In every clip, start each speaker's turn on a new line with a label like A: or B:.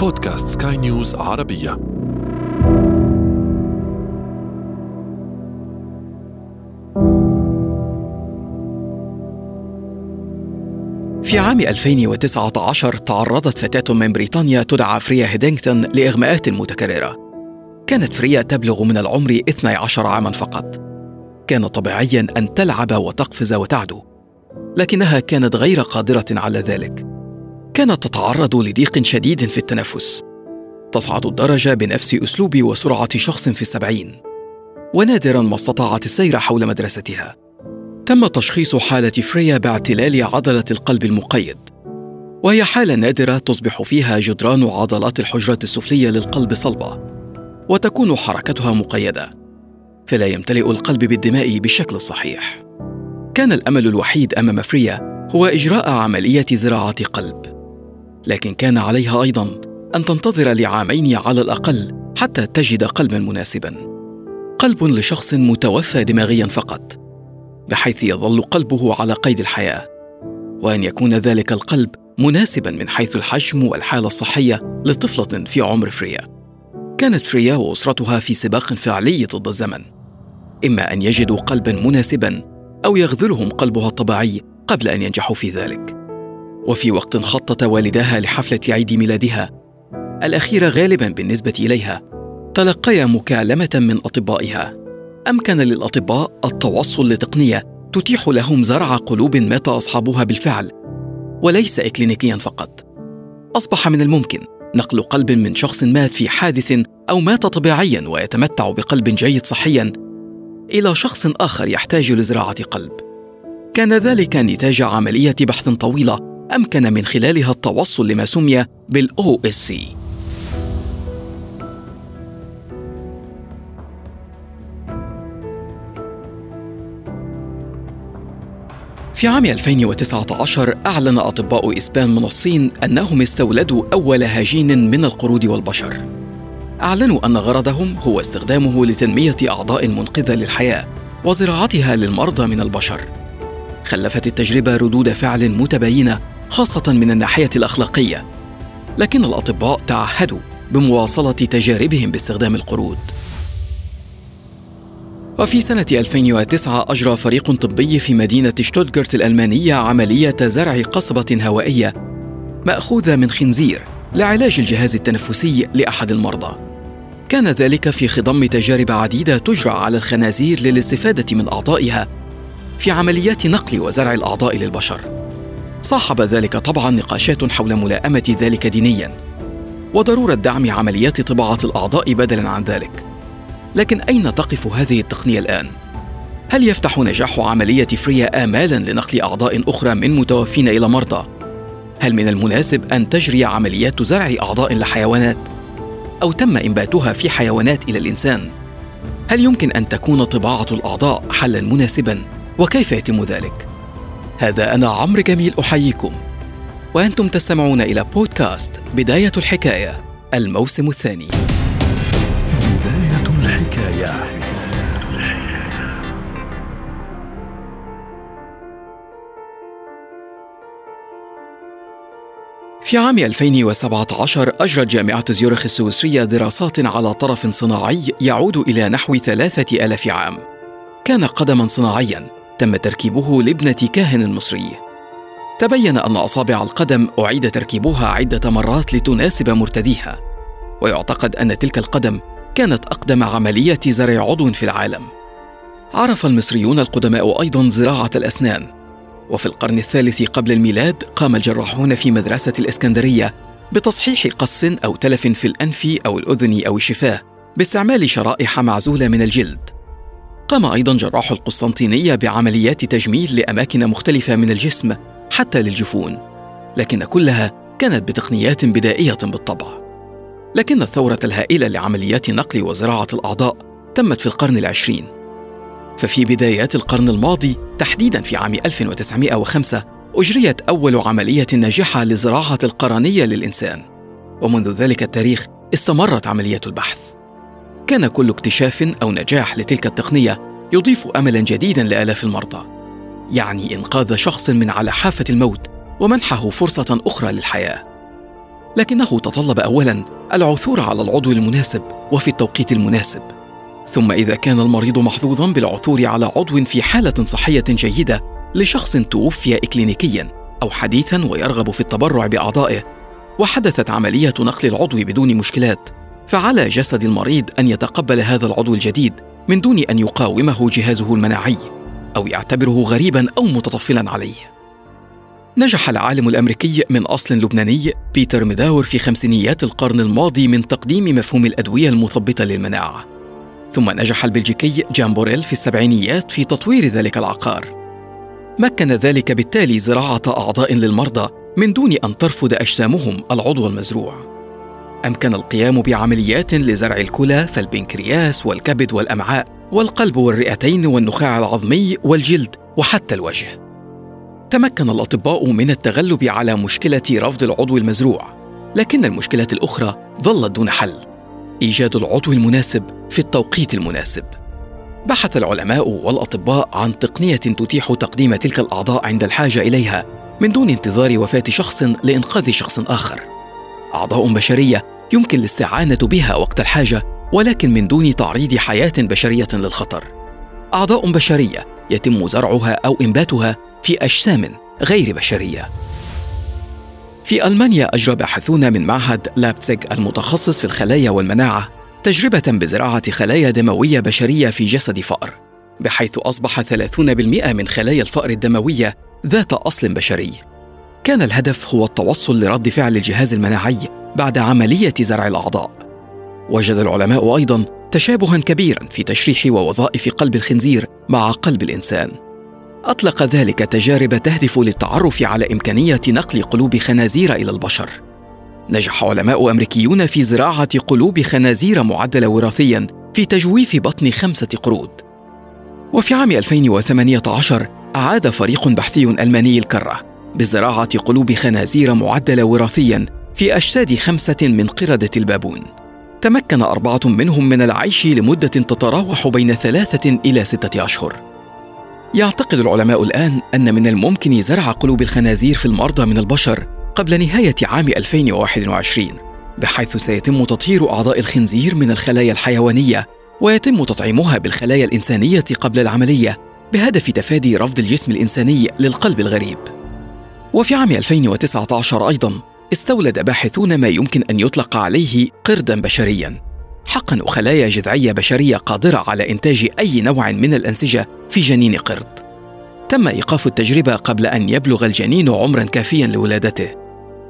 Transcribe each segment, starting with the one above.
A: بودكاست سكاي نيوز عربية.
B: في عام 2019 تعرضت فتاة من بريطانيا تدعى فريا هيدينغتون لإغماءات متكررة. كانت فريا تبلغ من العمر 12 عاما فقط. كان طبيعيا أن تلعب وتقفز وتعدو لكنها كانت غير قادرة على ذلك. كانت تتعرض لضيق شديد في التنفس. تصعد الدرجة بنفس أسلوب وسرعة شخص في السبعين. ونادرا ما استطاعت السير حول مدرستها. تم تشخيص حالة فريا باعتلال عضلة القلب المقيد. وهي حالة نادرة تصبح فيها جدران عضلات الحجرة السفلية للقلب صلبة. وتكون حركتها مقيدة. فلا يمتلئ القلب بالدماء بالشكل الصحيح. كان الأمل الوحيد أمام فريا هو إجراء عملية زراعة قلب. لكن كان عليها أيضا أن تنتظر لعامين على الأقل حتى تجد قلبا مناسبا. قلب لشخص متوفى دماغيا فقط بحيث يظل قلبه على قيد الحياة وأن يكون ذلك القلب مناسبا من حيث الحجم والحالة الصحية لطفلة في عمر فريا. كانت فريا وأسرتها في سباق فعلي ضد الزمن إما أن يجدوا قلبا مناسبا أو يخذلهم قلبها الطبيعي قبل أن ينجحوا في ذلك. وفي وقت خطط والداها لحفلة عيد ميلادها. الأخيرة غالبا بالنسبة إليها. تلقيا مكالمة من أطبائها. أمكن للأطباء التوصل لتقنية تتيح لهم زرع قلوب مات أصحابها بالفعل وليس اكلينيكيا فقط. أصبح من الممكن نقل قلب من شخص مات في حادث أو مات طبيعيا ويتمتع بقلب جيد صحيا إلى شخص آخر يحتاج لزراعة قلب. كان ذلك نتاج عملية بحث طويلة أمكن من خلالها التوصل لما سمي SC في عام 2019 أعلن أطباء إسبان من الصين أنهم استولدوا أول هجين من القرود والبشر أعلنوا أن غرضهم هو استخدامه لتنمية أعضاء منقذة للحياة وزراعتها للمرضى من البشر. خلفت التجربة ردود فعل متباينة خاصة من الناحية الأخلاقية، لكن الأطباء تعهدوا بمواصلة تجاربهم باستخدام القرود. وفي سنة 2009 أجرى فريق طبي في مدينة شتوتغارت الألمانية عملية زرع قصبة هوائية مأخوذة من خنزير لعلاج الجهاز التنفسي لأحد المرضى. كان ذلك في خضم تجارب عديدة تجرى على الخنازير للاستفادة من أعضائها في عمليات نقل وزرع الأعضاء للبشر صاحب ذلك طبعا نقاشات حول ملائمة ذلك دينيا. وضرورة دعم عمليات طباعة الأعضاء بدلا عن ذلك. لكن أين تقف هذه التقنية الآن؟ هل يفتح نجاح عملية فريا امالا لنقل أعضاء أخرى من متوفين إلى مرضى؟ هل من المناسب أن تجري عمليات زرع أعضاء لحيوانات؟ أو تم إنباتها في حيوانات إلى الإنسان؟ هل يمكن أن تكون طباعة الأعضاء حلا مناسبا؟ وكيف يتم ذلك؟ هذا أنا عمرو جميل أحييكم. وأنتم تستمعون إلى بودكاست بداية الحكاية الموسم الثاني.
A: بداية الحكاية.
B: في عام 2017 أجرت جامعة زيورخ السويسرية دراسات على طرف صناعي يعود إلى نحو ثلاثة ألاف عام. كان قدما صناعيا. تم تركيبه لابنة كاهن مصري تبين أن أصابع القدم أعيد تركيبها عدة مرات لتناسب مرتديها ويعتقد أن تلك القدم كانت أقدم عملية زرع عضو في العالم عرف المصريون القدماء أيضا زراعة الأسنان وفي القرن الثالث قبل الميلاد قام الجراحون في مدرسة الإسكندرية بتصحيح قص أو تلف في الأنف أو الأذن أو الشفاه باستعمال شرائح معزولة من الجلد. قام أيضا جراح القسطنطينية بعمليات تجميل لأماكن مختلفة من الجسم حتى للجفون، لكن كلها كانت بتقنيات بدائية بالطبع. لكن الثورة الهائلة لعمليات نقل وزراعة الأعضاء تمت في القرن العشرين. ففي بدايات القرن الماضي تحديدا في عام 1905 أجريت أول عملية ناجحة لزراعة القرنية للإنسان. ومنذ ذلك التاريخ استمرت عملية البحث. كان كل اكتشاف أو نجاح لتلك التقنية يضيف أملا جديدا لآلاف المرضى. يعني إنقاذ شخص من على حافة الموت ومنحه فرصة أخرى للحياة. لكنه تطلب اولا العثور على العضو المناسب وفي التوقيت المناسب. ثم إذا كان المريض محظوظا بالعثور على عضو في حالة صحية جيدة لشخص توفي اكلينيكيا أو حديثا ويرغب في التبرع بأعضائه وحدثت عملية نقل العضو بدون مشكلات. فعلى جسد المريض أن يتقبل هذا العضو الجديد من دون أن يقاومه جهازه المناعي أو يعتبره غريبا أو متطفلا عليه. نجح العالم الأمريكي من أصل لبناني بيتر مداور في خمسينيات القرن الماضي من تقديم مفهوم الأدوية المثبطه للمناعة. ثم نجح البلجيكي جان بوريل في السبعينيات في تطوير ذلك العقار. مكن ذلك بالتالي زراعة أعضاء للمرضى من دون أن ترفض أجسامهم العضو المزروع. أمكن القيام بعمليات لزرع الكلى فالبنكرياس والكبد والأمعاء والقلب والرئتين والنخاع العظمي والجلد وحتى الوجه. تمكن الأطباء من التغلب على مشكلة رفض العضو المزروع لكن المشكلة الأخرى ظلت دون حل. إيجاد العضو المناسب في التوقيت المناسب. بحث العلماء والأطباء عن تقنية تتيح تقديم تلك الأعضاء عند الحاجة إليها من دون انتظار وفاة شخص لإنقاذ شخص آخر. أعضاء بشرية يمكن الاستعانة بها وقت الحاجة ولكن من دون تعريض حياة بشرية للخطر. أعضاء بشرية يتم زرعها أو إنباتها في أجسام غير بشرية. في ألمانيا أجرى باحثون من معهد لابتسج المتخصص في الخلايا والمناعة تجربة بزراعة خلايا دموية بشرية في جسد فأر بحيث أصبح 30% من خلايا الفأر الدموية ذات أصل بشري. كان الهدف هو التوصل لرد فعل الجهاز المناعي بعد عملية زرع الأعضاء. وجد العلماء أيضا تشابها كبيرا في تشريح ووظائف قلب الخنزير مع قلب الإنسان. أطلق ذلك تجارب تهدف للتعرف على إمكانية نقل قلوب خنازير إلى البشر. نجح علماء أمريكيون في زراعة قلوب خنازير معدلة وراثيا في تجويف بطن خمسة قرود. وفي عام 2018 أعاد فريق بحثي ألماني الكرة بزراعة قلوب خنازير معدلة وراثيا في أجساد خمسة من قردة البابون تمكن أربعة منهم من العيش لمدة تتراوح بين ثلاثة إلى ستة أشهر يعتقد العلماء الآن أن من الممكن زرع قلوب الخنازير في المرضى من البشر قبل نهاية عام 2021 بحيث سيتم تطهير أعضاء الخنزير من الخلايا الحيوانية ويتم تطعيمها بالخلايا الإنسانية قبل العملية بهدف تفادي رفض الجسم الإنساني للقلب الغريب. وفي عام 2019 أيضا استولد باحثون ما يمكن أن يطلق عليه قردا بشريا حقنوا خلايا جذعية بشرية قادرة على إنتاج أي نوع من الأنسجة في جنين قرد. تم إيقاف التجربة قبل أن يبلغ الجنين عمرا كافيا لولادته.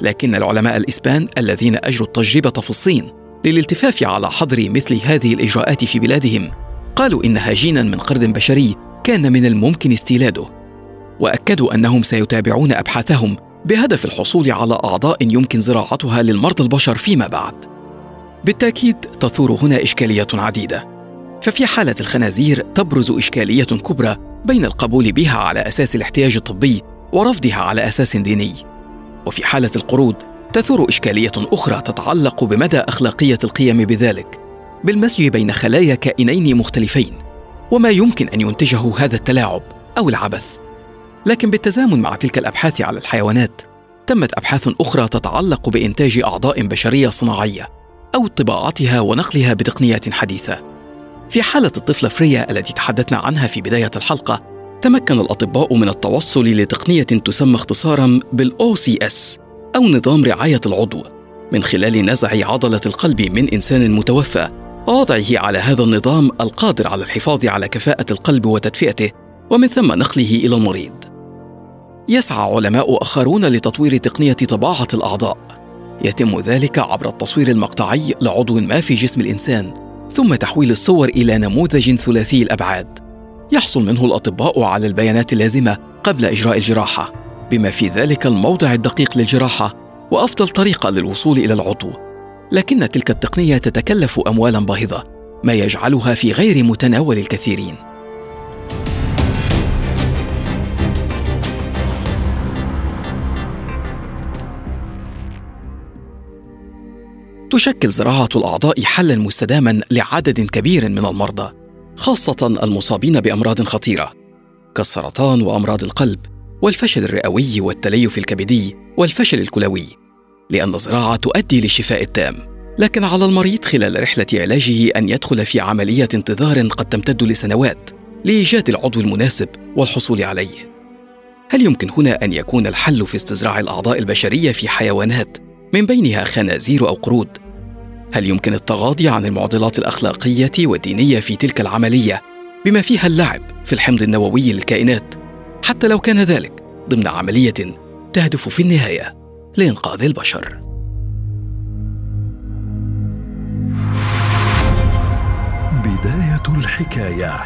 B: لكن العلماء الإسبان الذين أجروا التجربة في الصين للالتفاف على حظر مثل هذه الإجراءات في بلادهم قالوا إنها جينا من قرد بشري كان من الممكن استيلاده وأكدوا أنهم سيتابعون أبحاثهم بهدف الحصول على أعضاء يمكن زراعتها للمرضى البشر فيما بعد. بالتأكيد تثور هنا إشكالية عديدة. ففي حالة الخنازير تبرز إشكالية كبرى بين القبول بها على أساس الاحتياج الطبي ورفضها على أساس ديني. وفي حالة القرود تثور إشكالية أخرى تتعلق بمدى أخلاقية القيام بذلك بالمزج بين خلايا كائنين مختلفين وما يمكن أن ينتجه هذا التلاعب أو العبث. لكن بالتزامن مع تلك الأبحاث على الحيوانات تمت أبحاث أخرى تتعلق بإنتاج أعضاء بشرية صناعية أو طباعتها ونقلها بتقنيات حديثة في حالة الطفله فريا التي تحدثنا عنها في بداية الحلقة تمكن الأطباء من التوصل لتقنية تسمى اختصارا بال OCS أو نظام رعاية العضو من خلال نزع عضلة القلب من إنسان متوفى ووضعه على هذا النظام القادر على الحفاظ على كفاءة القلب وتدفئته ومن ثم نقله إلى المريض. يسعى علماء آخرون لتطوير تقنية طباعة الأعضاء. يتم ذلك عبر التصوير المقطعي لعضو ما في جسم الإنسان، ثم تحويل الصور إلى نموذج ثلاثي الأبعاد. يحصل منه الأطباء على البيانات اللازمة قبل إجراء الجراحة، بما في ذلك الموضع الدقيق للجراحة وأفضل طريقة للوصول إلى العضو. لكن تلك التقنية تتكلف اموالا باهظة ما يجعلها في غير متناول الكثيرين تشكل زراعة الأعضاء حلا مستداما لعدد كبير من المرضى خاصة المصابين بأمراض خطيرة كالسرطان وأمراض القلب والفشل الرئوي والتليف الكبدي والفشل الكلوي لأن الزراعة تؤدي للشفاء التام. لكن على المريض خلال رحلة علاجه أن يدخل في عملية انتظار قد تمتد لسنوات لإيجاد العضو المناسب والحصول عليه. هل يمكن هنا أن يكون الحل في استزراع الأعضاء البشرية في حيوانات من بينها خنازير أو قرود؟ هل يمكن التغاضي عن المعضلات الأخلاقية والدينية في تلك العملية بما فيها اللعب في الحمض النووي للكائنات حتى لو كان ذلك ضمن عملية تهدف في النهاية لإنقاذ البشر؟
A: بداية الحكاية